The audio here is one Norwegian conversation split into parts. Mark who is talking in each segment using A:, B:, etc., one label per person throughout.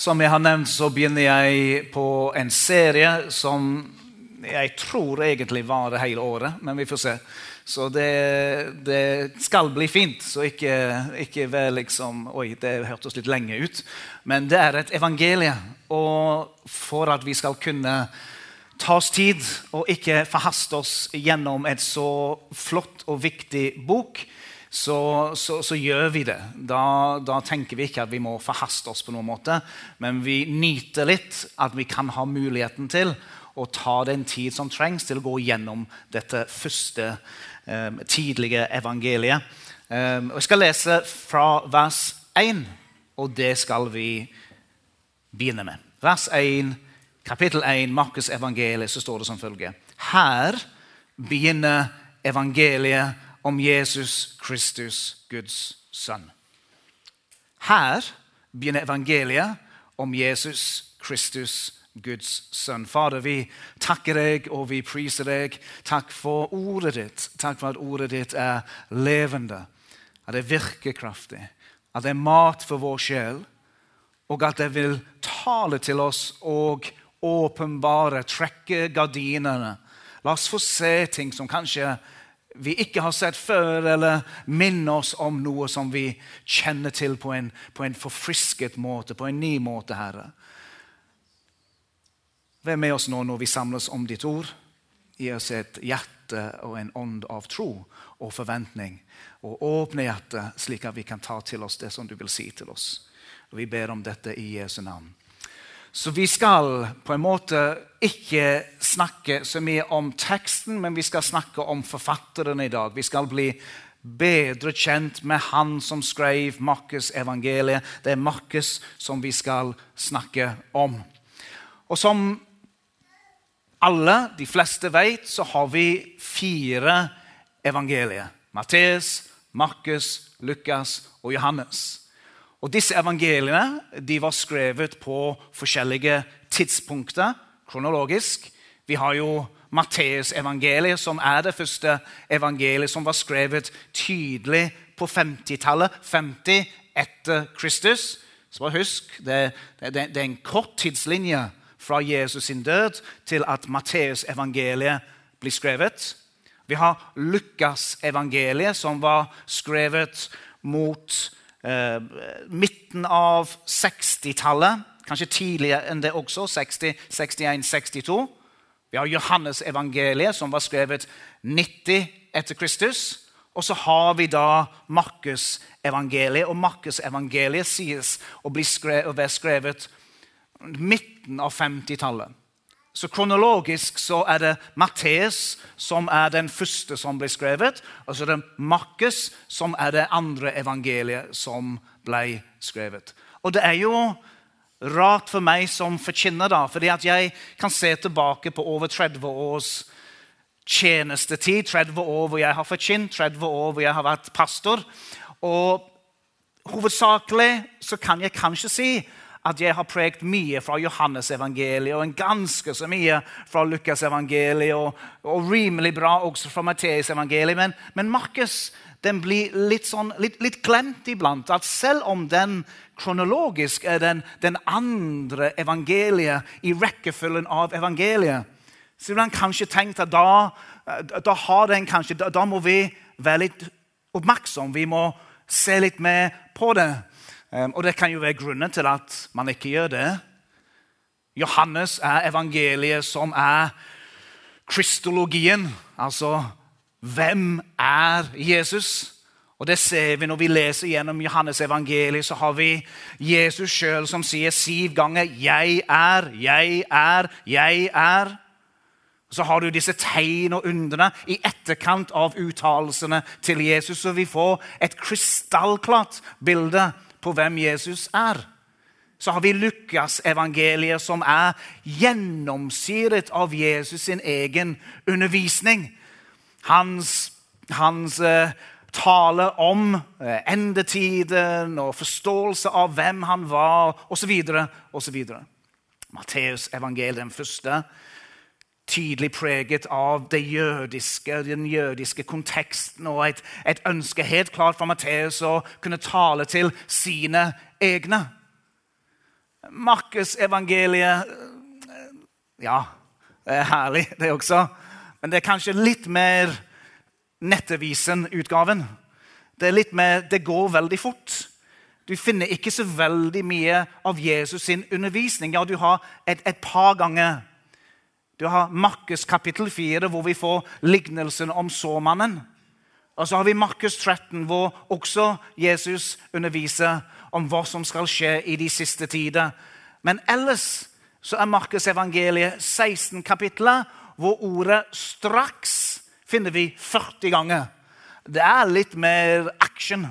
A: Som jeg har nevnt, så begynner jeg på en serie som jeg tror egentlig varer hele året, men vi får se. Så det, det skal bli fint, så ikke, ikke vær liksom Oi, det hørtes litt lenge ut. Men det er et evangelie. Og for at vi skal kunne ta oss tid og ikke forhaste oss gjennom et så flott og viktig bok, så, så, så, gjør vi det. Da, da, tenker vi ikke at vi må forhaste oss på noen måte, men vi nyter litt at vi kan ha muligheten til å ta den tid som trengs til å gå gjennom dette første eh, tidlige evangeliet. Eh, jeg skal lese fra vers 1, og det skal vi begynne med. Vers 1, kapittel 1, Markus evangeliet, så står det som følger. Her begynner evangeliet om Jesus Kristus, Guds sønn. Her begynner evangeliet om Jesus Kristus, Guds sønn. Fader, vi takker deg og vi priser deg. Takk for ordet ditt. Takk for at ordet ditt er levende, at det virker kraftig, at det er mat for vår sjel, og at det vil tale til oss og åpenbare, trekke gardinene. La oss få se ting som kanskje vi ikke har sett før, eller minne oss om noe som vi kjenner til på en, på en forfrisket måte, på en ny måte, Herre. Vær med oss nå når vi samles om ditt ord. Gi oss et hjerte og en ånd av tro og forventning. Og åpne hjertet, slik at vi kan ta til oss det som du vil si til oss. Og Vi ber om dette i Jesu navn. Så vi skal på en måte ikke snakke så mye om teksten, men vi skal snakke om forfatteren i dag. Vi skal bli bedre kjent med han som skrev Markus' evangeliet. Det er Markus som vi skal snakke om. Og som alle, de fleste vet, så har vi fire evangelier. Matteus, Markus, Lukas og Johannes. Og Disse evangeliene de var skrevet på forskjellige tidspunkter kronologisk. Vi har jo Matteus-evangeliet, som er det første evangeliet som var skrevet tydelig på 50-tallet. 50 etter Kristus. Så husk, det, det, det, er en kort tidslinje fra Jesus sin død til at Matteus-evangeliet blir skrevet. Vi har Lukas-evangeliet, som var skrevet mot midten av 60-tallet. Kanskje tidligere enn det også. 60, 61, 62. Vi har Johannes evangeliet, som var skrevet 90 etter Kristus. Og så har vi da Markus evangeliet. Og Markus evangeliet sies å bli skrevet, å være skrevet midten av 50-tallet. Så Kronologisk så er det Matteus som er den første som ble skrevet. Og så er det Markus som er det andre evangeliet som ble skrevet. Og det er jo rart for meg som forkynner, da, fordi at jeg kan se tilbake på over 30 års tjenestetid. 30 år hvor jeg har forkynt, 30 år hvor jeg har vært pastor. Og hovedsakelig så kan jeg kanskje si at jeg har prekt mye fra Johannes evangeliet og en ganske så mye fra Lukas evangeliet og, og rimelig bra også fra Matteus evangeliet. Men, men Markus den blir litt, sånn, litt, litt, glemt iblant. At selv om den kronologisk er den, den andre evangeliet i rekkefølgen av evangeliet, så har han kanskje tenkt at da, da, kanskje, da, da må vi være litt oppmerksom. Vi må se litt mer på det. Ehm, og det kan jo være grunnen til at man ikke gjør det. Johannes er evangeliet som er kristologien. Altså hvem er Jesus? Og Det ser vi når vi leser gjennom Johannes evangeliet. Så har vi Jesus sjøl som sier siv ganger 'Jeg er, jeg er, jeg er'. Så har du disse tegn og undrene i etterkant av uttalelsene til Jesus. Så vi får et krystallklart bilde på hvem Jesus er. så har vi Lukas-evangeliet, som er gjennomsyret av Jesus sin egen undervisning. Hans, hans uh, tale om uh, endetiden og forståelse av hvem han var, osv. osv. Matteus-evangeliet, den første, tydelig preget av det jødiske, den jødiske konteksten og et, et ønske helt klart fra Matteus å kunne tale til sine egne. Markusevangeliet Ja, det er herlig, det også. Men det er kanskje litt mer Nettavisen-utgaven. Det er litt mer, det går veldig fort. Du finner ikke så veldig mye av Jesus sin undervisning. Ja, du har et, et par ganger du har Markus kapittel 4, hvor vi får lignelsen om såmannen. Og så har vi Markus 13, hvor også Jesus underviser om hva som skal skje i de siste tider. Men ellers så er Markus evangeliet 16 kapitler, hvor ordet 'straks' finner vi 40 ganger. Det er litt mer action.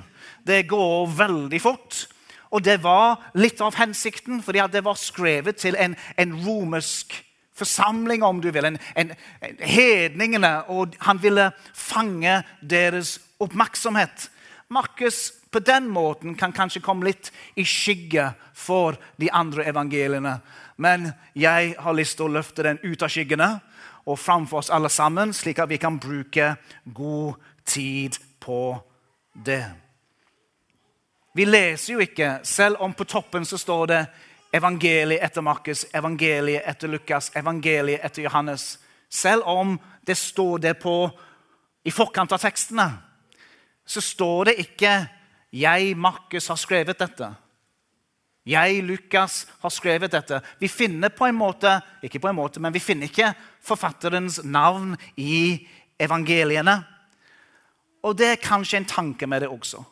A: Det går veldig fort. Og det var litt av hensikten, for det var skrevet til en, en romersk forsamling, om du vil. En, en, en, hedningene. Og han ville fange deres oppmerksomhet. Markus på den måten kan kanskje komme litt i skygge for de andre evangeliene. Men jeg har lyst til å løfte den ut av skyggene og framfor oss alle sammen, slik at vi kan bruke god tid på det. Vi leser jo ikke, selv om på toppen så står det evangeliet etter Markus, evangeliet etter Lukas, evangeliet etter Johannes. Selv om det står det på i forkant av tekstene, så står det ikke 'Jeg, Markus, har skrevet dette'. Jeg, Lukas, har skrevet dette. Vi finner på en måte, ikke på en måte, men vi finner ikke forfatterens navn i evangeliene. Og det er kanskje en tanke med det også.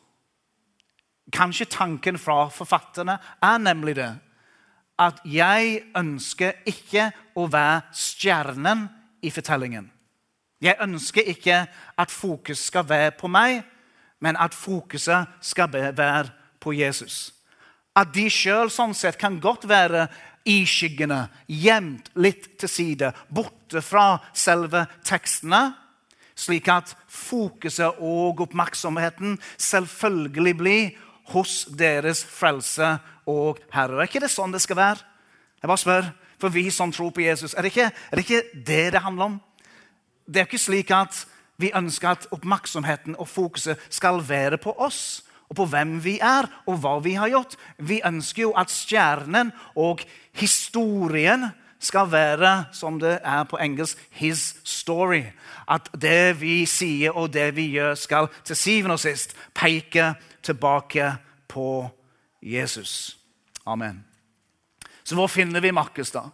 A: Kanskje tanken fra forfatterne er nemlig det at jeg ønsker ikke å være stjernen i fortellingen. Jeg ønsker ikke at fokus skal være på meg, men at fokuset skal være på Jesus. At de sjøl sånn sett kan godt være i skyggene, gjemt litt til side, borte fra selve tekstene, slik at fokuset og oppmerksomheten selvfølgelig blir hos deres frelse og Herre. Er ikke det sånn det skal være? Jeg bare spør, For vi som tror på Jesus, er det ikke er det, ikke det, det handler om? Det er ikke slik at vi ønsker at oppmerksomheten og fokuset skal være på oss og på hvem vi er, og hva vi har gjort. Vi ønsker jo at stjernen og historien skal være, som det er på engelsk, 'his story'. At det vi sier og det vi gjør, skal til syvende og sist peke tilbake på Jesus. Amen. Så hvor finner vi Markus, da?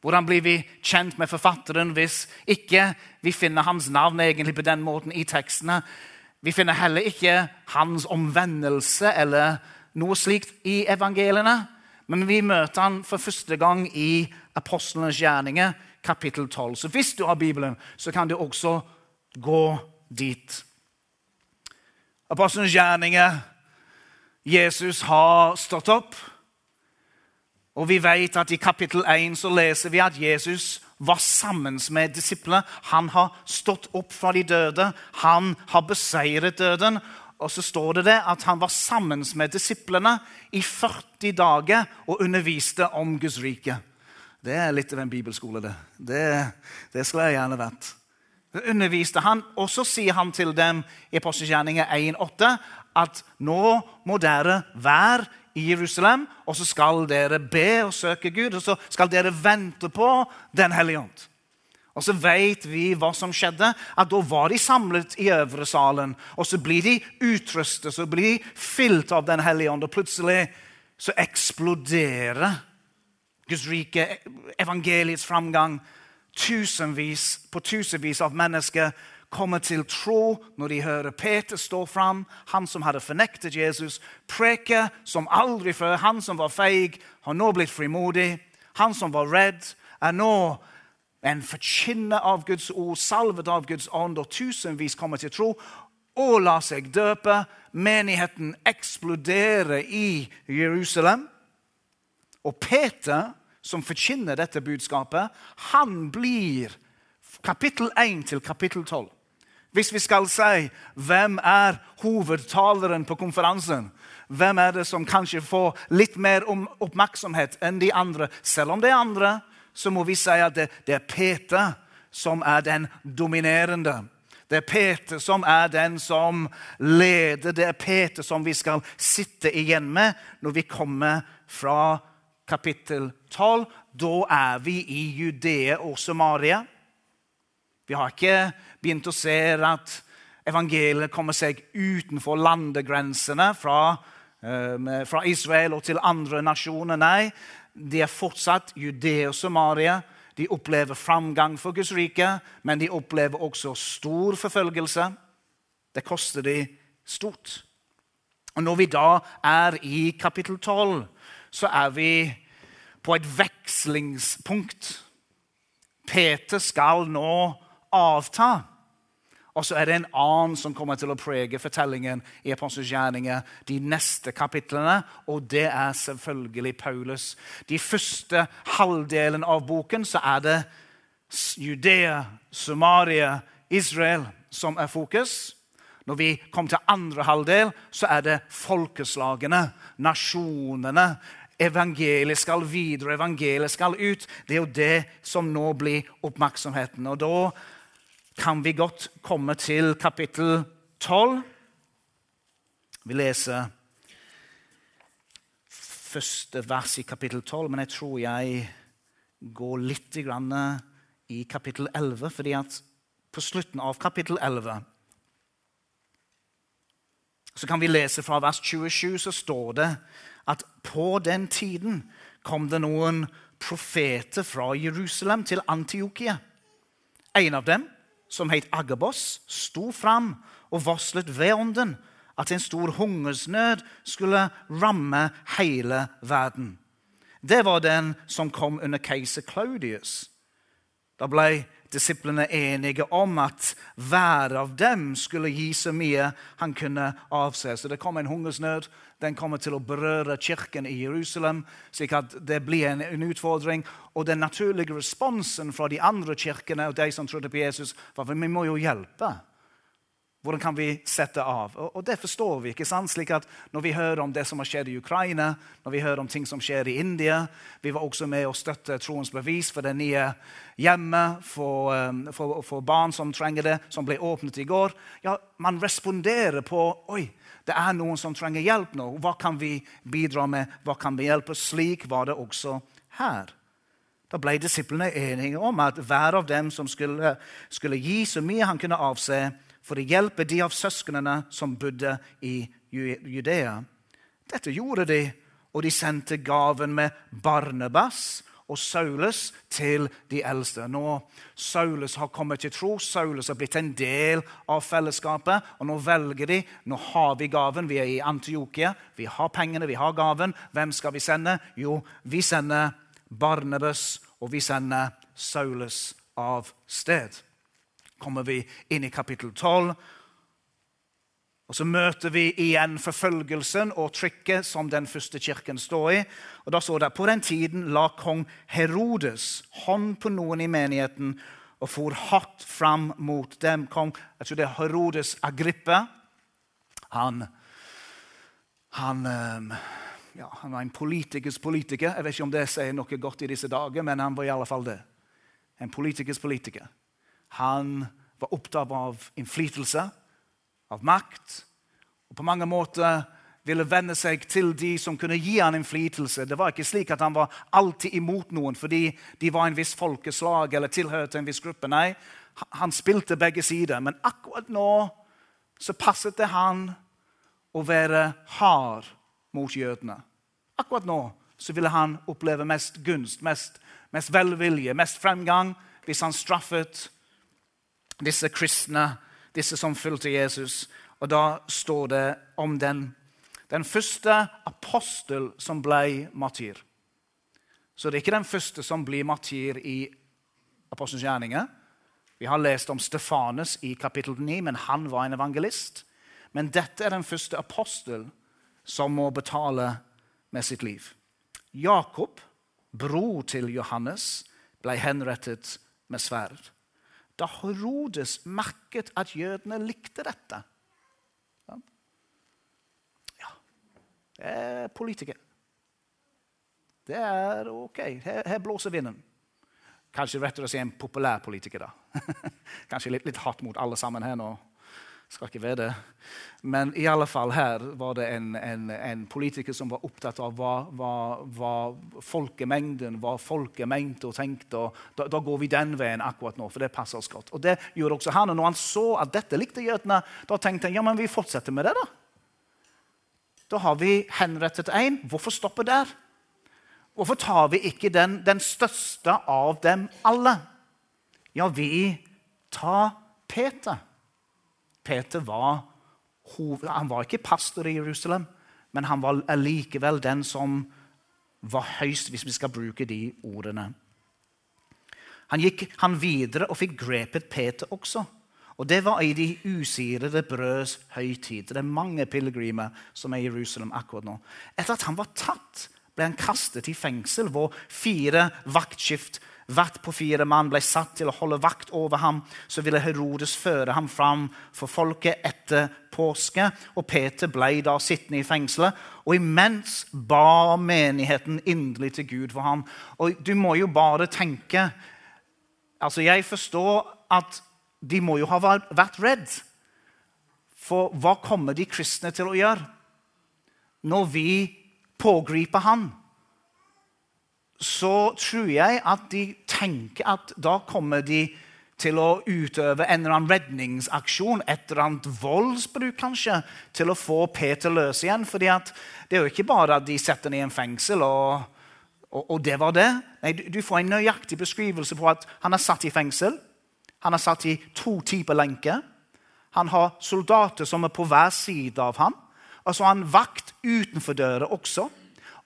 A: Hvordan blir vi kjent med forfatteren hvis ikke vi finner hans navn egentlig på den måten i tekstene? Vi finner heller ikke hans omvendelse eller noe slikt i evangeliene. Men vi møter han for første gang i Apostlenes gjerninger, kapittel 12. Så hvis du har Bibelen, så kan du også gå dit. Apostlenes gjerninger Jesus har stått opp. Og vi vet at I kapittel 1 så leser vi at Jesus var sammen med disiplene. Han har stått opp fra de døde. Han har beseiret døden. Og så står det, det at han var sammen med disiplene i 40 dager og underviste om Guds rike. Det er litt av en bibelskole, det. Det, det skulle jeg gjerne vært. Så underviste han, Og så sier han til dem i Apostelgjerningen 1,8 at nå må dere være i Jerusalem, og så skal dere be og søke Gud, og så skal dere vente på Den hellige ånd. Og så vet vi hva som skjedde. at Da var de samlet i øvre salen. Og så blir de utrustet, så blir de fylt av Den hellige ånd. Og plutselig så eksploderer Guds rike, evangeliets framgang. Tusenvis på tusenvis av mennesker kommer til tro når de hører Peter stå fram, han som hadde fornektet Jesus, preke som aldri før. Han som var feig, har nå blitt frimodig. Han som var redd, er nå en forkynner av Guds ord, salvet av Guds ånd, og tusenvis kommer til tro og lar seg døpe. Menigheten eksploderer i Jerusalem. Og Peter, som forkynner dette budskapet, han blir kapittel 1 til kapittel 12. Hvis vi skal si hvem er hovedtaleren på konferansen, hvem er det som kanskje får litt mer oppmerksomhet enn de andre? Selv om det er andre, så må vi si at det, er Peter som er den dominerende. Det er Peter som er den som leder. Det er Peter som vi skal sitte igjen med når vi kommer fra kapittel 12. Da er vi i Judea og Samaria. Vi har ikke begynt å se at evangeliet kommer seg utenfor landegrensene fra, eh, fra Israel og til andre nasjoner. Nei, de er fortsatt Judea og Samaria. De opplever framgang for Guds rike, men de opplever også stor forfølgelse. Det koster de stort. Og Når vi da er i kapittel 12, så er vi på et vekslingspunkt. Peter skal nå avta. Og så er det en annen som kommer til å prege fortellingen i Apostelens gjerninger de neste kapitlene, og det er selvfølgelig Paulus. De første halvdelen av boken så er det Judea, Somaria, Israel som er fokus. Når vi kommer til andre halvdel, så er det folkeslagene, nasjonene. Evangeliet skal videre, evangeliet skal ut. Det er jo det som nå blir oppmerksomheten. Og da kan vi godt komme til kapittel 12. Vi leser første vers i kapittel 12, men jeg tror jeg går litt i kapittel 11. fordi at på slutten av kapittel 11 så kan vi lese fra vers 27, så står det at på den tiden kom det noen profeter fra Jerusalem til Antiokia. En av dem som het Agabos, sto fram og varslet ved ånden at en stor hungersnød skulle ramme hele verden. Det var den som kom under keiser Claudius. Da ble disiplene enige om at hver av dem skulle gi så mye han kunne avse. Så det kom en hungersnød. Den kommer til å berøre kirken i Jerusalem, slik at det blir en, en utfordring. Og den naturlige responsen fra de andre kirkene og de som trodde på Jesus, var at vi må jo hjelpe. Hvordan kan vi sette av? Og, det forstår vi. ikke sant? Slik at Når vi hører om det som har skjedd i Ukraina, når vi hører om ting som skjer i India Vi var også med å støtte Troens bevis for det nye hjemmet for, um, for, for, barn som trenger det, som ble åpnet i går. Ja, Man responderer på Oi, det er noen som trenger hjelp nå. Hva kan vi bidra med? Hva kan vi hjelpe? Slik var det også her. Da ble disiplene enige om at hver av dem som skulle, skulle gi så mye han kunne avse, for å hjelpe de av søsknene som bodde i Judea. Dette gjorde de, og de sendte gaven med Barnebas og Saulus til de eldste. Nå Saulus har kommet til tro, Saulus har blitt en del av fellesskapet. Og nå velger de. Nå har vi gaven. Vi er i Antiokia. Vi har pengene, vi har gaven. Hvem skal vi sende? Jo, vi sender Barnebas, og vi sender Saulus av sted kommer vi inn i kapittel 12. Og Så møter vi igjen forfølgelsen og trykket som den første kirken står i. Og da står det På den tiden la kong Herodes hånd på noen i menigheten og for hardt fram mot dem. Kong, jeg tror det er Herodes Agrippe. Han, han, ehm, ja, han var en politikers politiker. Jeg vet ikke om det sier noe godt i disse dager, men han var i alle fall det. En politikers politiker. Han var opptatt av innflytelse, av makt. Og på mange måter ville venne seg til de som kunne gi han innflytelse. Det var ikke slik at han var alltid imot noen fordi de var en viss folkeslag eller tilhørte en viss gruppe. Nei, han spilte begge sider. Men akkurat nå så passet det han å være hard mot jødene. Akkurat nå så ville han oppleve mest gunst, mest, mest velvilje, mest fremgang hvis han straffet disse kristne, disse som fulgte Jesus. Og da står det om den, den første apostel som ble martyr. Så det er ikke den første som blir martyr i Apostelens gjerninger. Vi har lest om Stefanus i kapittel 9, men han var en evangelist. Men dette er den første apostel som må betale med sitt liv. Jakob, bror til Johannes, ble henrettet med sverd. Da Herodes merket at jødene likte dette Ja, det er politikere. Det er ok. Her, her blåser vinden. Kanskje rettere å si en populær politiker. da. Kanskje litt, litt hardt mot alle sammen her nå. Skal ikke være det. Men i alle fall her var det en, en, en politiker som var opptatt av hva, hva, hva folkemengden, hva folket mente og tenkte. og da, da, går vi den veien akkurat nå, for det passer oss godt. Og det gjorde også han. Og når han så at dette likte jødene, da tenkte han ja, men vi fortsetter med det. Da Da har vi henrettet én. Hvorfor stoppe der? Hvorfor tar vi ikke den, den største av dem alle? Ja, vi tar Peter. Peter var, han var ikke pastor i Jerusalem, men han var likevel den som var høyst, hvis vi skal bruke de ordene. Han gikk han videre og fikk grepet Peter også. Og Det var i de usirede brøds høytid. Det er mange pilegrimer som er i Jerusalem akkurat nå. Etter at han var tatt, ble han kastet i fengsel, hvor fire vaktskift Hvert på fire mann ble satt til å holde vakt over ham. Så ville Herodes føre ham fram for folket etter påske. Og Peter ble da sittende i fengselet. Og imens ba menigheten inderlig til Gud for ham. Og du må jo bare tenke Altså, jeg forstår at de må jo ha vært redd. For hva kommer de kristne til å gjøre når vi pågriper han, så tror jeg at de tenker at da kommer de til å utøve en eller annen redningsaksjon, et eller annet voldsbruk kanskje, til å få Peter løs igjen. fordi det er jo ikke bare at de setter ham i en fengsel, og, og, og, det var det. Nei, du, du, får en nøyaktig beskrivelse på at han er satt i fengsel. Han er satt i to typer lenker. Han har soldater som er på hver side av ham. Og så har han vakt utenfor døra også.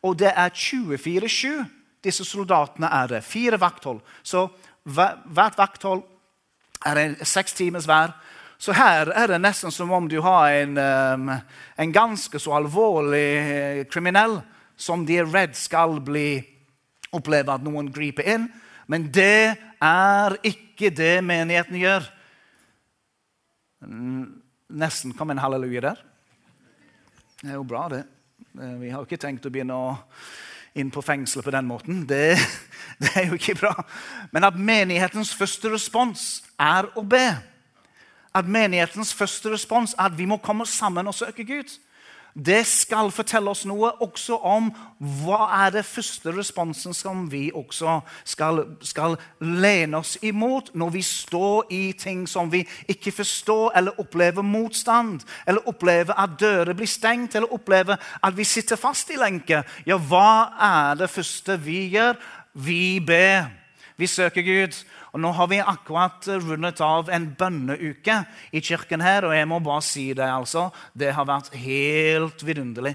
A: Og det er 24-7 disse soldatene er det. Fire vakthold. Så hvert vakthold er det seks timers hver. Så her er det nesten som om du har en, en ganske så alvorlig eh, kriminell som de er redd skal bli oppleve at noen griper inn. Men det er ikke det menigheten gjør. Nesten kom en halleluja der. Det er jo bra, det. Eh, vi har ikke tenkt å begynne å inn på fengselet på den måten. Det, det, er jo ikke bra. Men at menighetens første respons er å be. At menighetens første respons er at vi må komme sammen og søke Gud det skal fortelle oss noe også om hva er det første responsen som vi også skal, skal lene oss imot når vi står i ting som vi ikke forstår, eller opplever motstand, eller opplever at dører blir stengt, eller opplever at vi sitter fast i lenke. Ja, hva er det første vi gjør? Vi ber. Vi søker Gud. Og Nå har vi akkurat rundet av en bønneuke i kirken her, og jeg må bare si det. altså. Det har vært helt vidunderlig.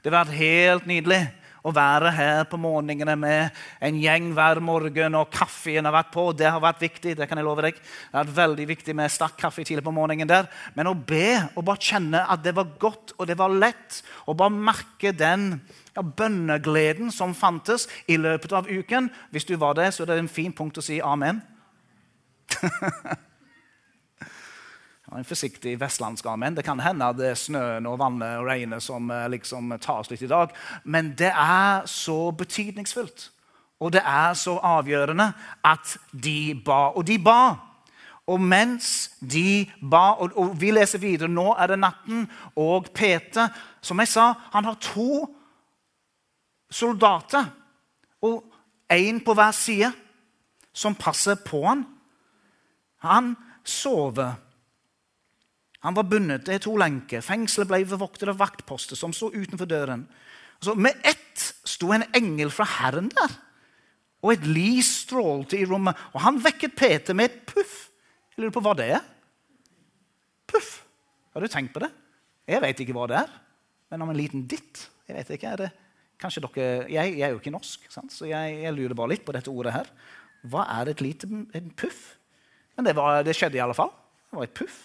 A: Det har vært helt nydelig å være her på morgenene med en gjeng hver morgen, og kaffen har vært på. Det har vært viktig. Det kan jeg love deg. Det har vært veldig viktig med sterk kaffe tidlig på morgenen der. Men å be og bare kjenne at det var godt og det var lett, og bare merke den ja, bønnegleden som fantes i løpet av uken Hvis du var det, så er det en fin punkt å si amen. En forsiktig vestlandsk amen. Det kan hende det er snøen og vannet og regnet som eh, liksom tar oss litt i dag. Men det er så betydningsfullt, og det er så avgjørende at de ba. Og de ba. Og mens de ba, og, og vi leser videre Nå er det natten, og Peter Som jeg sa, han har to soldater. Og én på hver side som passer på han. Han sover. Han var bundet til to lenker. Fengselet ble bevoktet av vaktposter som sto utenfor døren. Så med ett sto en engel fra Herren der, og et lys strålte i rommet. Og han vekket Peter med et puff. Jeg lurer på hva det er. Puff. Har du tenkt på det? Jeg vet ikke hva det er. Men om en liten ditt jeg vet ikke, er det kanskje dere, Jeg, jeg er jo ikke norsk, sant? så jeg, jeg, lurer bare litt på dette ordet her. Hva er et lite en puff? Men det, var, det skjedde i alle fall. Det var et puff.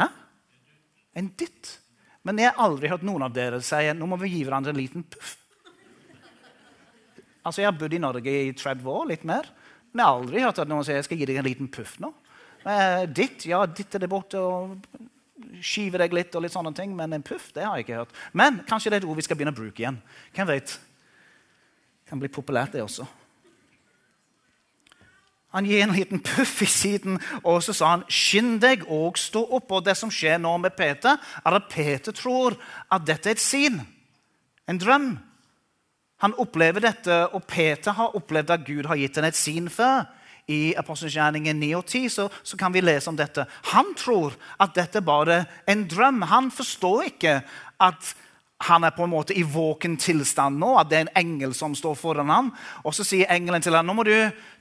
A: Hæ? En dytt. Men jeg har aldri hørt noen av dere si nå må vi gi hverandre en liten puff. Altså, Jeg har bodd i Norge i 30 år, litt mer. Men jeg har aldri hørt at noen sier jeg skal gi deg en liten puff nå. Eh, ditt, ja, ditt er det borte og skyve deg litt, og litt sånne ting, men en puff det har jeg ikke hørt. Men kanskje det er et ord vi skal begynne å bruke igjen. Hvem vet? Det kan bli populært, det også. Han gir en liten puff i siden, og så sa han, 'Skinn deg og stå opp.' Og det som skjer nå med Peter, er at Peter tror at dette er et syn, en drøm. Han opplever dette, og Peter har opplevd at Gud har gitt ham et syn før. I Apostelgjerningen 9 og 10 så, så, kan vi lese om dette. Han tror at dette bare er en drøm. Han forstår ikke at han er på en måte i våken tilstand nå, at det er en engel som står foran ham. Og så sier engelen til ham nå må du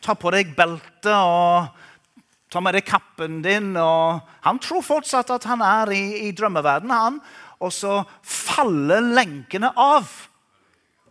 A: ta på deg beltet og ta med deg kappen din. Og han tror fortsatt at han er i, i drømmeverdenen, han. Og så faller lenkene av.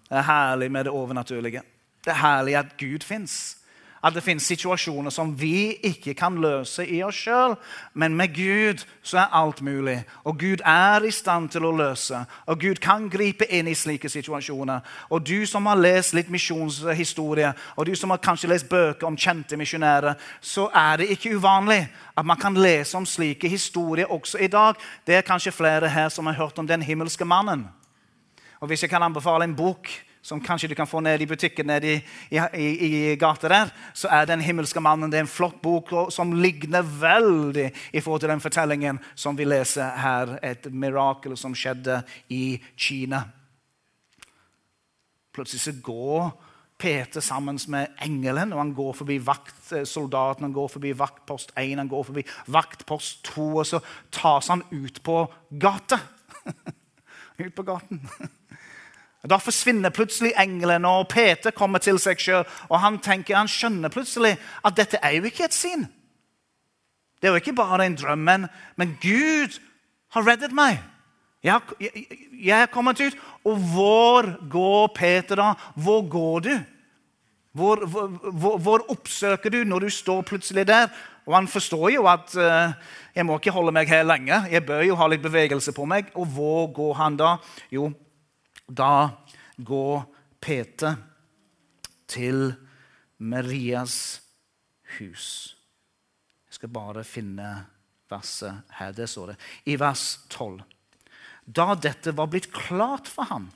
A: Det er herlig med det overnaturlige. Det er herlig at Gud fins at det finnes situasjoner som vi ikke kan løse i oss sjøl. Men med Gud så er alt mulig. Og Gud er i stand til å løse. Og Gud kan gripe inn i slike situasjoner. Og du som har lest litt misjonshistorie, og du som har kanskje lest bøker om kjente misjonærer, så er det ikke uvanlig at man kan lese om slike historier også i dag. Det er kanskje flere her som har hørt om Den himmelske mannen. Og Hvis jeg kan anbefale en bok som kanskje du kan få ned i butikken nede i, i, i, i gata der, så er Den himmelske mannen det er en flott bok som ligner veldig i forhold til den fortellingen som vi leser her. Et mirakel som skjedde i Kina. Plutselig så går Peter sammen med engelen, og han går forbi vaktsoldaten, han går forbi vaktpost 1, han går forbi vaktpost 2, og så tas han ut på gata. ut på gaten. Da forsvinner plutselig engelen, og Peter kommer til seg sjøl. Og han tenker, han skjønner plutselig at dette er jo ikke et syn. Det er jo ikke bare en drøm, men, men Gud har reddet meg. Jeg, jeg, jeg er kommet ut. Og hvor går Peter da? Hvor går du? Hvor, hvor, hvor, oppsøker du når du står plutselig der? Og Han forstår jo at uh, jeg må ikke holde meg her lenge. Jeg bør jo ha litt bevegelse på meg. Og hvor går han da? Jo, da går Peter til Marias hus. Jeg skal bare finne verset her. Det står det. I vers 12. Da dette var blitt klart for ham,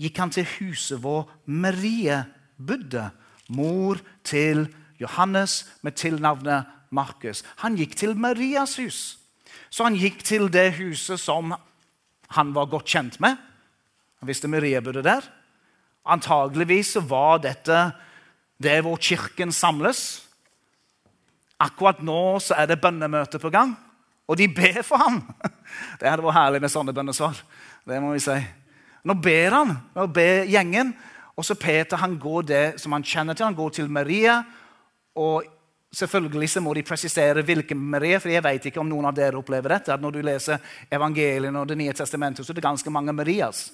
A: gikk han til huset hvor Marie bodde, mor til Johannes med tilnavnet Markus. Han gikk til Marias hus. Så han gikk til det huset som han var godt kjent med. Han visste Maria bodde der. Antageligvis var dette det hvor kirken samles. Akkurat nå så er det bønnemøte på gang, og de ber for ham. Det hadde vært herlig med sånne bønnesvar. Det må vi si. Nå ber han, nå ber gjengen. Og så Peter han går det som han kjenner til. Han går til Maria. og Selvfølgelig så må de presisere hvilken Maria, for jeg vet ikke om noen av dere opplever dette. at Når du leser evangeliene og Det nye testamentet, så er det ganske mange Marias.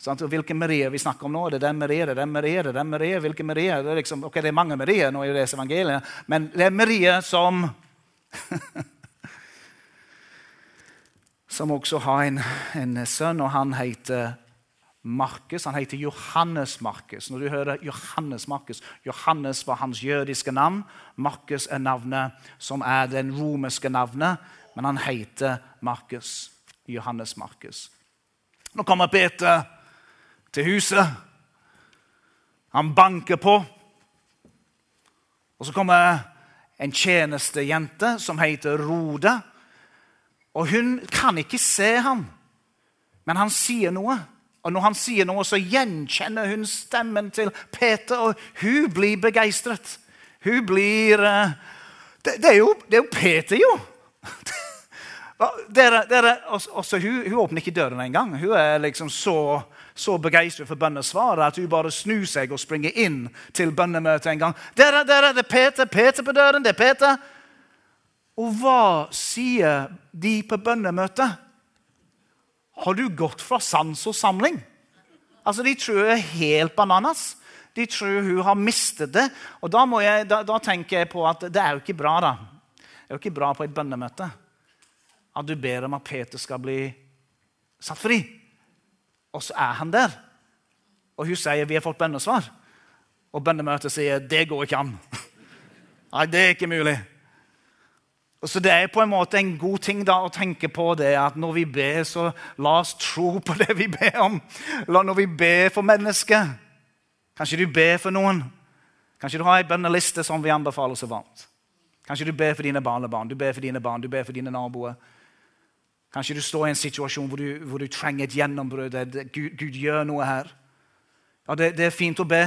A: Sant? Og Hvilken Maria vi snakker om nå? Det er den Maria, det er den Maria, det er den Maria. Hvilken Maria? Det er, liksom, ok, det er mange Maria nå i det evangeliet, men det er Maria som Som også har en, en sønn, og han heter Markus. Han heter Johannes Markus. Når du hører Johannes Markus Johannes var hans jødiske navn. Markus er navnet som er den romerske navnet, men han heter Markus. Johannes Markus. Nå kommer Peter til huset. Han banker på. Og så kommer en tjenestejente som heter Rode. Og hun kan ikke se ham, men han sier noe. Og når han sier noe, så gjenkjenner hun stemmen til Peter, og hun blir begeistret. Hun blir uh, det, det, er jo, det, er jo, Peter, jo! dere, dere, også, hun, hun åpner ikke døren engang. Hun er liksom så så begeistret for bønnesvaret at hun bare snur seg og springer inn til bønnemøtet en gang. Dere, dere, det er Peter, Peter på døren, det er Peter. Og hva sier de på bønnemøtet? Har du gått fra sans og samling? Altså, De tror hun er helt bananas. De tror hun har mistet det. Og da, jeg, da, da tenker jeg på at det er jo ikke bra, da. Det er jo ikke bra på et bønnemøte at du ber om at Peter skal bli satt fri. Og så er han der. Og hun sier vi har fått bønnesvar. Og bønnemøtet sier det går ikke an. Nei, det er ikke mulig. Og så Det er på en måte en god ting da å tenke på det at når vi ber, så la oss tro på det vi ber om. La Når vi ber for mennesker Kanskje du ber for noen. Kanskje du har ei bønneliste som vi anbefaler så varmt. Kanskje du ber for dine barnebarn, du ber for dine barn, du ber for dine naboer. Kanskje du står i en situasjon hvor du, hvor du trenger et gjennombrudd. Gud, Gud, gjør noe her. Ja, det, det, er fint å be,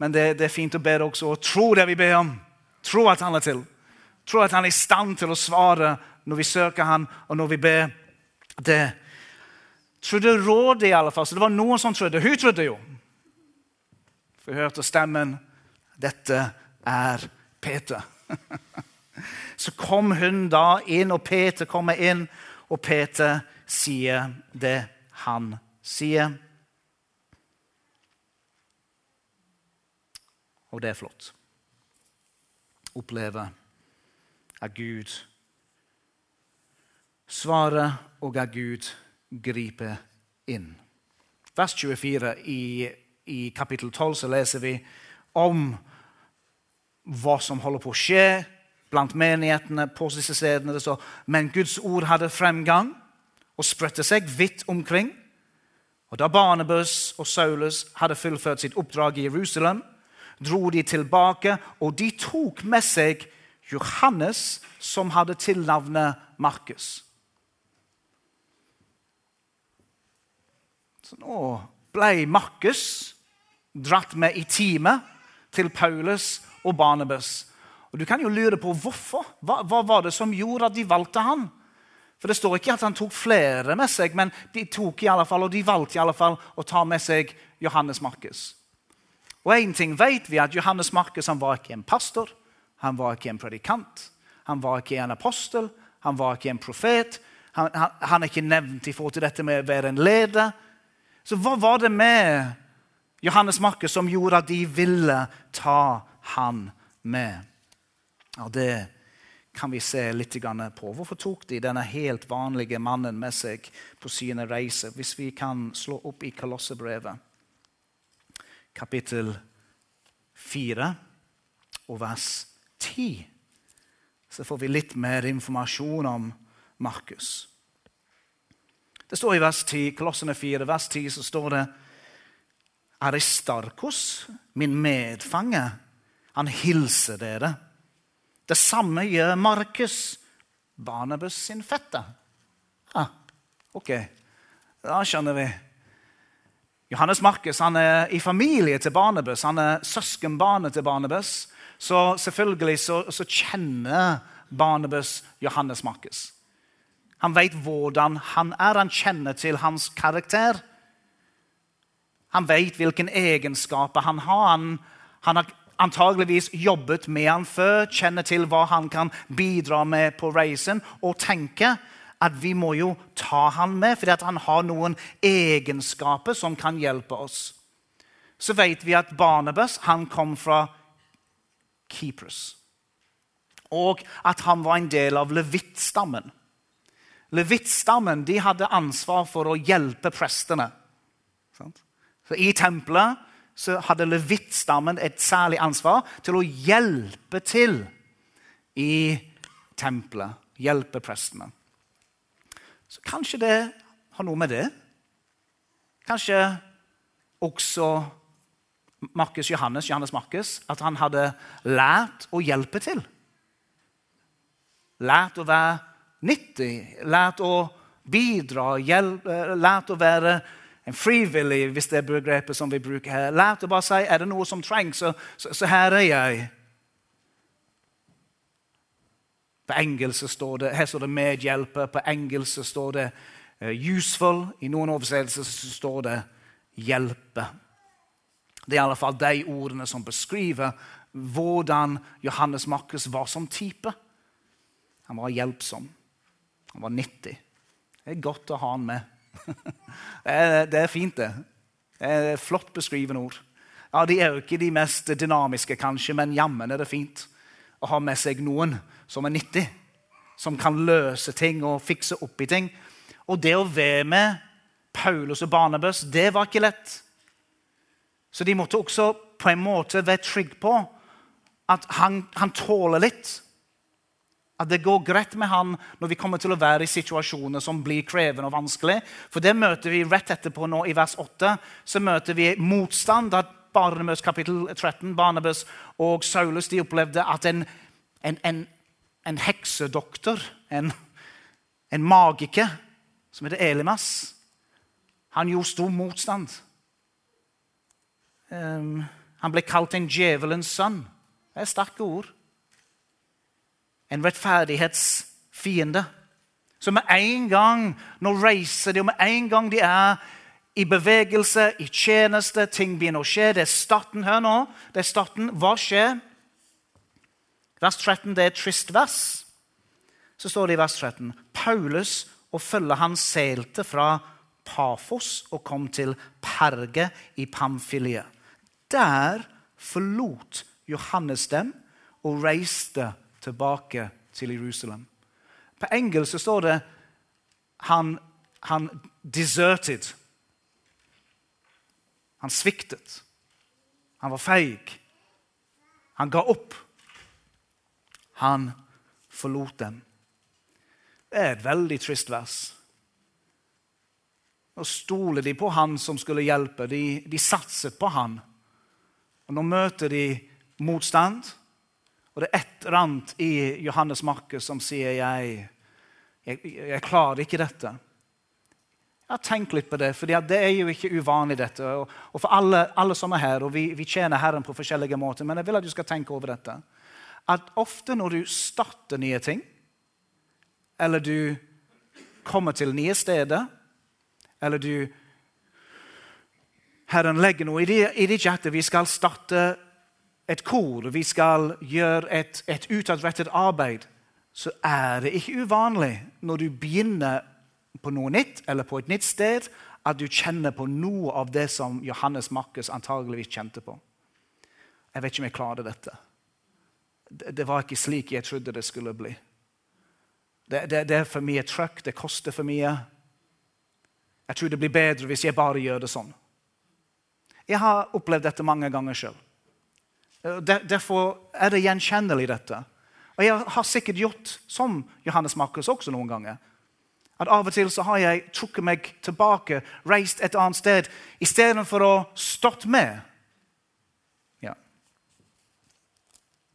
A: men det, det er fint å be også å tro det vi ber om. Tro at han er til. Tro at han er i stand til å svare når vi søker han, og når vi ber. Det trodde rådet, i alle fall. Så det var noen som trodde. Hun trodde jo. For hun hørte stemmen. Dette er Peter. Så kom hun da inn, og Peter kommer inn, og Peter sier det han sier. Og det er flott. Oppleve at Gud svarer, og at Gud griper inn. Vers 24 i, i kapittel 12 så leser vi om hva som holder på å skje blant menighetene på disse stedene. Men Guds ord hadde fremgang og spredte seg vidt omkring. Og Da Barnebøs og Saulus hadde fullført sitt oppdrag i Jerusalem, dro de tilbake, og de tok med seg Johannes, som hadde tilnavnet Markus. Så nå ble Markus dratt med i teamet til Paulus og Barnabas. Og Du kan jo lure på hvorfor. Hva, hva, var det som gjorde at de valgte han? For Det står ikke at han tok flere med seg, men de tok i alle fall, og de valgte i alle fall å ta med seg Johannes Markus. Og en ting vet vi at Johannes Markus han var ikke en pastor, han var ikke en predikant, han var ikke en apostel, han var ikke en profet. Han, han, han er ikke nevnt i forhold til dette med å være en leder. Så hva var det med Johannes Markus som gjorde at de ville ta han med. Og Det kan vi se litt på. Hvorfor tok de denne helt vanlige mannen med seg på sine reiser? Hvis vi kan slå opp i Kolossebrevet, kapittel 4 og vers 10, så får vi litt mer informasjon om Markus. Det står i vers 10, Kolossene 4, vers 10, så står det Aristarkos, min medfange, han hilser dere. Det samme gjør Markus, Barnabus sin fetter. Ah, ok, da skjønner vi. Johannes Markus han er i familie til Barnabus. Han er søskenbarnet til Barnabus. Så selvfølgelig så, så kjenner Barnabus Johannes Markus. Han vet hvordan han er. Han kjenner til hans karakter. Han vet hvilke egenskaper han har. Han, han har antageligvis jobbet med han før, kjenner til hva han kan bidra med på reisen, og tenker at vi må jo ta han med, fordi han har noen egenskaper som kan hjelpe oss. Så vet vi at Barnabas han kom fra Keepers, og at han var en del av levittstammen. Levittstammen hadde ansvar for å hjelpe prestene. Så I tempelet så hadde levittstammen et særlig ansvar til å hjelpe til i tempelet. Hjelpe prestene. Så kanskje det har noe med det. Kanskje også Markus Johannes, Johannes Markus, at han hadde lært å hjelpe til. Lært å være nyttig, lært å bidra, hjelpe, lært å være en frivillig, hvis det er begrepet som vi bruker her. Lært å bare si er det noe som trengs, så, så, så her er jeg. På engelsk står det, Her står det 'medhjelper'. På engelsk står det uh, 'useful'. I noen oversettelser står det 'hjelpe'. Det er i alle fall de ordene som beskriver hvordan Johannes Markus var som type. Han var hjelpsom. Han var nyttig. Det er godt å ha han med. Det er fint, det. Det er flott beskrivende ord. Ja, De er jo ikke de mest dynamiske, kanskje, men jammen er det fint å ha med seg noen som er nyttig. Som kan løse ting og fikse opp i ting. Og det å være med Paulus og Barnabas, det var ikke lett. Så de måtte også på en måte være trygge på at han, han tåler litt. At det går greit med han når vi kommer til å være i situasjoner som blir krevende og vanskelig. For det møter vi rett etterpå nå i vers 8. Så møter vi motstand. at Barnabas kapittel 13, Barnebøs og Saulus de opplevde at en, en, en, en heksedoktor, en, en magiker, som heter Elimas, han gjorde stor motstand. Um, han ble kalt en djevelens sønn. Det er sterke ord. En rettferdighetsfiende. Så med en gang nå reiser de, og med en gang de er i bevegelse, i tjeneste, ting begynner å skje. Det er starten her nå. Det er starten. Hva skjer? Vers 13 det er et trist vers. Så står det i vers 13 Paulus og følget hans seilte fra Pafos og kom til Perge i Pamfilie. Der forlot Johannes dem og reiste tilbake til Jerusalem. På engelsk står det han, han deserted. Han sviktet. Han var feig. Han ga opp. Han forlot dem. Det er et veldig trist vers. Nå stoler de på han som skulle hjelpe. De, de satset på han. Og Nå møter de motstand. Og det er et eller annet i Johannes Markus som sier jeg, jeg, jeg klarer ikke dette. Ja, Tenk litt på det, for det er jo ikke uvanlig. dette. Og, og for alle, alle, som er her, og vi, vi, tjener Herren på forskjellige måter, men jeg vil at du skal tenke over dette. At ofte når du starter nye ting, eller du kommer til nye steder, eller du Herren legger noe i ditt hjerte. Vi skal starte et kor, vi skal gjøre et, et utadrettet arbeid. Så er det ikke uvanlig når du begynner på noe nytt eller på et nytt sted, at du kjenner på noe av det som Johannes Markus antageligvis kjente på. Jeg vet ikke om jeg klarer dette. Det, var ikke slik jeg trodde det skulle bli. Det, det, det er for mye trøkk, det koster for mye. Jeg tror det blir bedre hvis jeg bare gjør det sånn. Jeg har opplevd dette mange ganger sjøl. Derfor er det gjenkjennelig, dette. Og jeg har sikkert gjort som Johannes Markus også noen ganger. At Av og til så har jeg trukket meg tilbake, reist et annet sted, istedenfor å stått med. Ja.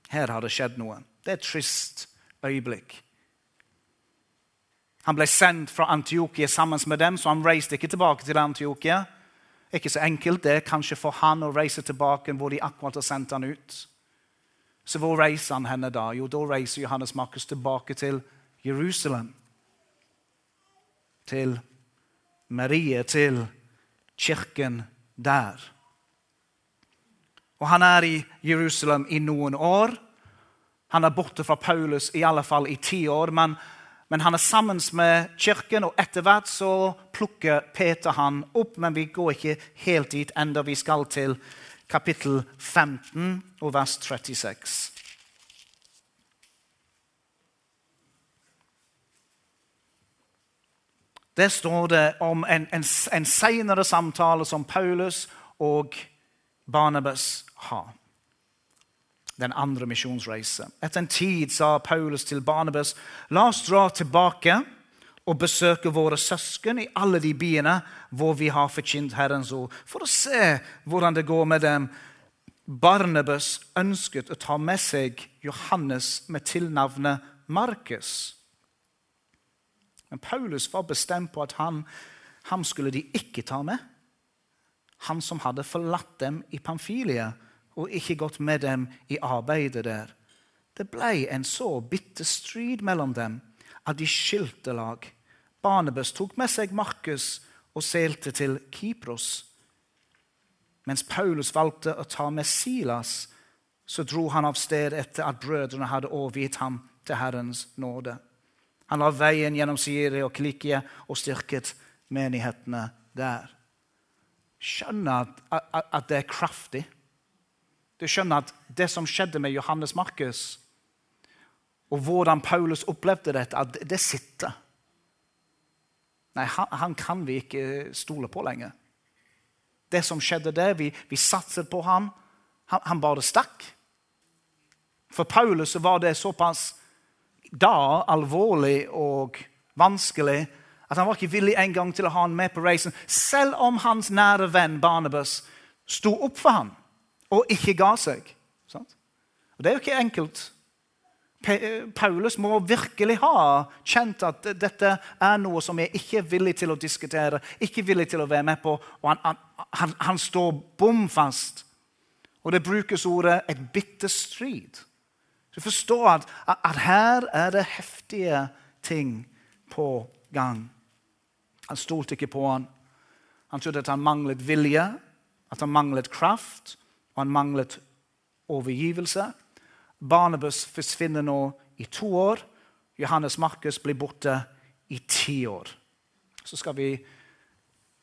A: Her har det skjedd noe. Det er et trist øyeblikk. Han ble sendt fra Antiokia sammen med dem, så han reiste ikke tilbake til Antiokia. Ikke så enkelt det er kanskje for han å reise tilbake hvor de akkurat har sendt han ut. Så hvor reiser han henne da? Jo, da reiser Johannes Markus tilbake til Jerusalem. Til Marie, til kirken der. Og han er i Jerusalem i noen år. Han er borte fra Paulus i alle fall i ti år. men men han er sammen med kirken, og etter hvert så plukker Peter han opp. Men vi går ikke helt dit enda vi skal til kapittel 15 og vers 36. Der står det om en, en, en senere samtale som Paulus og Barnabas har den andre misjonsreise. Etter en tid sa Paulus til Barnabas, la oss dra tilbake og besøke våre søsken i alle de byene hvor vi har forkynt Herrens ord, for å se hvordan det går med dem. Barnabas ønsket å ta med seg Johannes med tilnavnet Markus. Men Paulus var bestemt på at han, ham skulle de ikke ta med. Han som hadde forlatt dem i Pamfilia og ikke gått med dem i arbeidet der. Det ble en så bitter strid mellom dem at de skilte lag. Barnebøs tok med seg Markus og seilte til Kypros. Mens Paulus valgte å ta med Silas, så dro han av sted etter at brødrene hadde overgitt ham til Herrens nåde. Han la veien gjennom Syria og Klikia og styrket menighetene der. Skjønner at, at, at det er kraftig. Du skjønner at det som skjedde med Johannes Markus, og hvordan Paulus opplevde dette, at det sitter. Nei, han, han kan vi ikke stole på lenger. Det som skjedde der, vi, vi satset på ham. Han, han bare stakk. For Paulus var det såpass da alvorlig og vanskelig at han var ikke villig en gang til å ha han med på reisen, selv om hans nære venn Barnabas sto opp for ham og ikke ga seg. Og Det er jo ikke enkelt. Paulus må virkelig ha kjent at dette er noe som jeg ikke er villig til å diskutere, ikke villig til å være med på. Og han, han, han står bom fast. Og det brukes ordet 'et bitter strid'. Du forstår at, at her er det heftige ting på gang. Han stolte ikke på han. Han trodde at han manglet vilje, at han manglet kraft, han manglet overgivelse. Barnabas forsvinner nå i to år. Johannes Markus blir borte i ti år. Så skal vi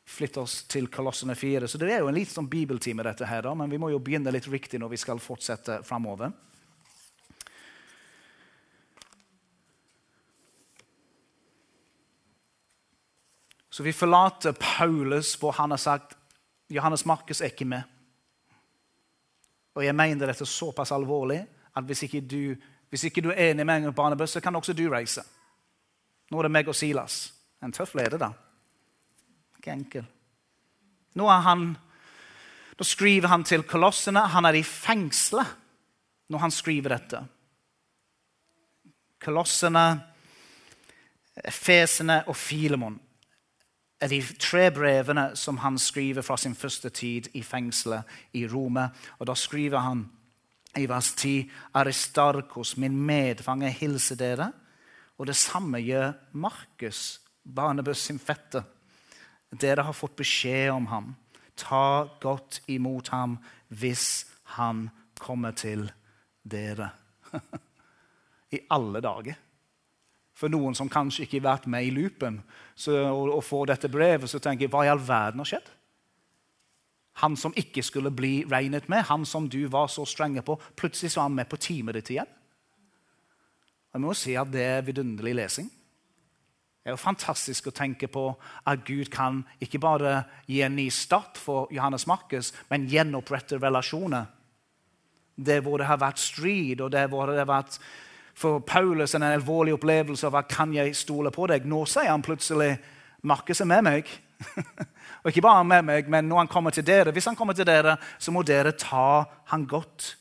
A: flytte oss til Kolossene 4. Så det er jo en litt sånn bibeltime, dette her, da, men vi må jo begynne litt riktig når vi skal fortsette framover. Så vi forlater Paulus, hvor han har sagt Johannes Markus er ikke med. Og jeg mener dette er såpass alvorlig at hvis ikke du, hvis ikke du er enig med meg, Barnabas, så kan også du reise. Nå er det meg og Silas. En tøff leder, da. Ikke enkel. Nå, han, da skriver han til kolossene. Han er i fengselet når han skriver dette. Kolossene, Fesene og Filemon er de tre brevene som han skriver fra sin første tid i fengselet i Rome. Og Da skriver han i vers 10.: Aristarkos, min medfange, hilser dere. Og det samme gjør Markus, Barnebøs sin fette. Dere har fått beskjed om ham. Ta godt imot ham hvis han kommer til dere. I alle dager. For noen som kanskje ikke har vært med i loopen og, og får dette brevet, så tenker jeg hva i all verden har skjedd? Han som ikke skulle bli regnet med, han som du var så strenge på, plutselig så er han med på teamet ditt igjen. Jeg må si at Det er vidunderlig lesing. Det er jo fantastisk å tenke på at Gud kan ikke bare gi en ny start for Johannes Markus, men gjenopprette relasjoner. Der hvor det har vært strid, og der hvor det har vært for Paulus en alvorlig opplevelse av at kan jeg stole på deg. Nå sier han plutselig Markus er med meg. og ikke bare med meg, men når han kommer til dere, hvis han kommer til dere, så må dere ta han godt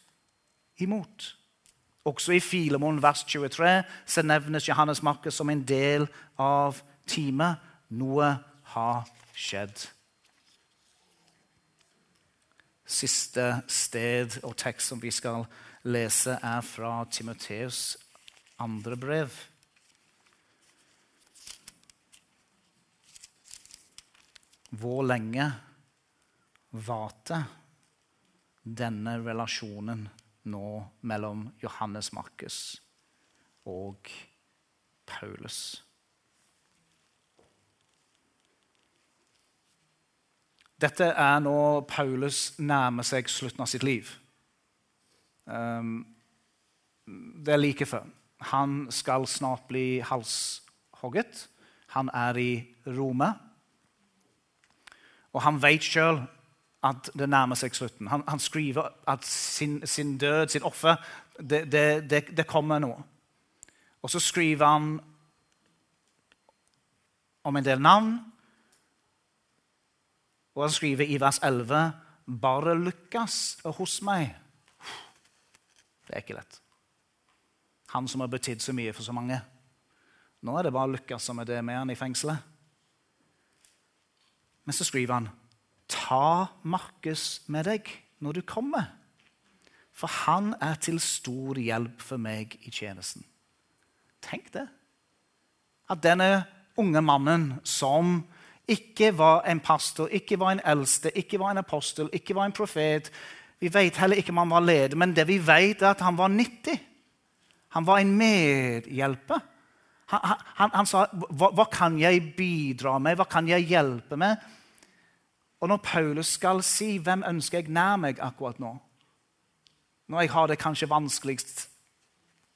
A: imot. Også i Filemon vers 23 så nevnes Johannes Markus som en del av teamet. Noe har skjedd. Siste sted og tekst som vi skal lese, er fra Timoteus andre brev. Hvor lenge varte denne relasjonen nå mellom Johannes Markus og Paulus? Dette er når Paulus nærmer seg slutten av sitt liv. Um, det er like før. Han skal snart bli halshogget. Han er i Rome. Og han vet sjøl at det nærmer seg slutten. Han, han skriver at sin, sin, død, sin offer, det, det, det, det kommer nå. Og så skriver han om en del navn. Og han skriver i vers 11 bare Lukas er hos meg. Det er ikke lett. Han som har betydd så mye for så mange. Nå er det bare å lykkes med det med han i fengselet. Men så skriver han Ta Markus med deg når du kommer, for han er til stor hjelp for meg i tjenesten. Tenk det. At denne unge mannen som ikke var en pastor, ikke var en eldste, ikke var en apostel, ikke var en profet Vi vet heller ikke om han var leder, men det vi vet, er at han var nyttig. Han var en medhjelper. Han, han, han sa hva, hva, kan jeg bidra med, hva kan jeg hjelpe med? Og når Paulus skal si 'Hvem ønsker jeg nær meg akkurat nå?' Når jeg har det kanskje vanskeligst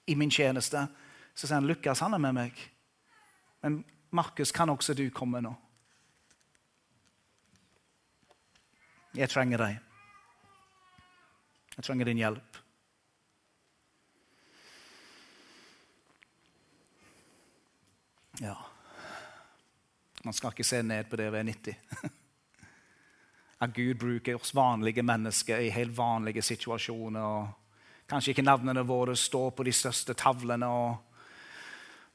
A: i min tjeneste, så sier han 'Lukas, han er med meg'. Men Markus, kan også du komme nå? Jeg trenger deg. Jeg trenger din hjelp. Ja Man skal ikke se ned på det være 90. At Gud bruker oss vanlige mennesker i helt vanlige situasjoner. Kanskje ikke navnene våre står på de største tavlene og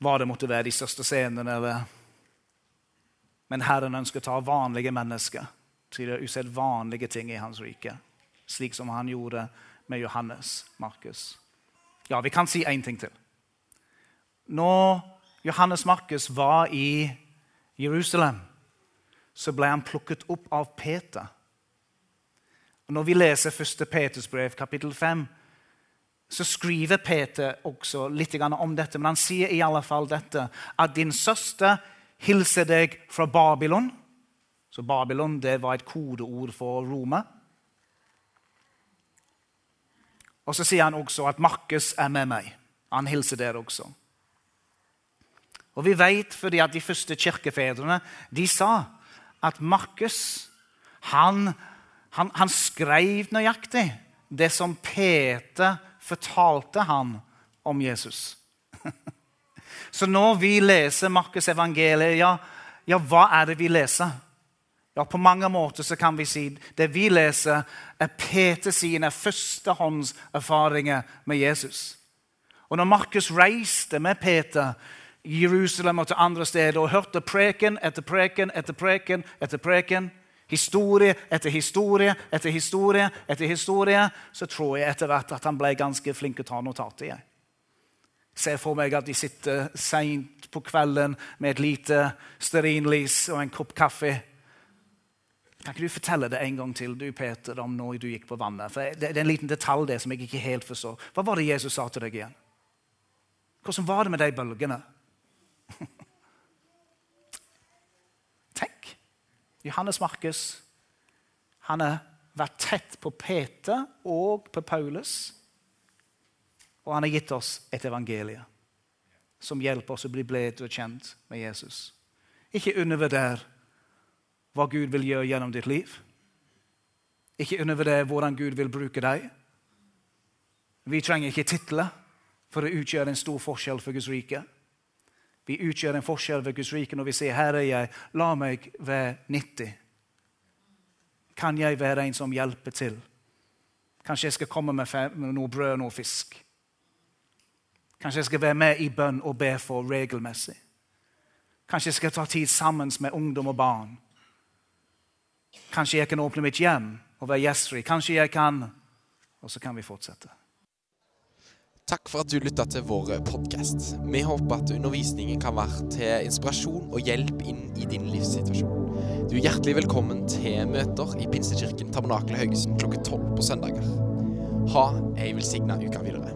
A: hva det måtte være, de største scenene. Eller. Men Herren ønsker å ta vanlige mennesker til å utse vanlige ting i Hans rike. Slik som han gjorde med Johannes Markus. Ja, vi kan si én ting til. Når Johannes Markus var i Jerusalem, så ble han plukket opp av Peter. Og når vi leser 1. Peters brev, kapittel 5, så skriver Peter også litt om dette. Men han sier i alle fall dette, at din søster hilser deg fra Babylon. Så Babylon det var et kodeord for Roma. Og så sier han også at Markus er med meg. Han hilser dere også. Og vi vet fordi at de første kirkefedrene de sa at Markus han, han, han skrev nøyaktig det som Peter fortalte han om Jesus. Så når vi leser Markus evangeliet, ja, ja, hva er det vi leser? Ja, På mange måter så kan vi si det vi leser, er Peter sine førstehåndserfaringer med Jesus. Og når Markus reiste med Peter Jerusalem og til andre steder og hørte preken etter preken etter preken etter preken, historie etter historie etter historie, etter historie, så tror jeg etter hvert at han ble ganske flink til å ta notater. Jeg ser for meg at de sitter seint på kvelden med et lite stearinlys og en kopp kaffe. Kan ikke du fortelle det en gang til du, Peter, om når du gikk på vannet? For det, er en liten detalj der som jeg ikke helt forstår. Hva var det Jesus sa til deg igjen? Hvordan var det med de bølgene? Tenk. Johannes Markus han har vært tett på Peter og på Paulus. Og han har gitt oss et evangelie som hjelper oss å bli bledt og kjent med Jesus. Ikke undervurder hva Gud vil gjøre gjennom ditt liv. Ikke undervurder hvordan Gud vil bruke deg. Vi trenger ikke titler for å utgjøre en stor forskjell for Guds rike. Vi utgjør en forskjell ved Guds rike når vi sier 'Her er jeg, la meg være nyttig'. Kan jeg være en som hjelper til? Kanskje jeg skal komme med, noe brød og noe fisk? Kanskje jeg skal være med i bønn og be for regelmessig? Kanskje jeg skal ta tid sammen med ungdom og barn? Kanskje jeg kan åpne mitt hjem og være gjestfri? Kanskje jeg kan Og så kan vi fortsette.
B: Takk for at du lytta til vår podkast. Vi håper at undervisningen kan være til inspirasjon og hjelp inn i din livssituasjon. Du er hjertelig velkommen til møter i Pinsekirken Tabernakel Haugesund klokka tolv på søndager. Ha ei velsigna uke videre.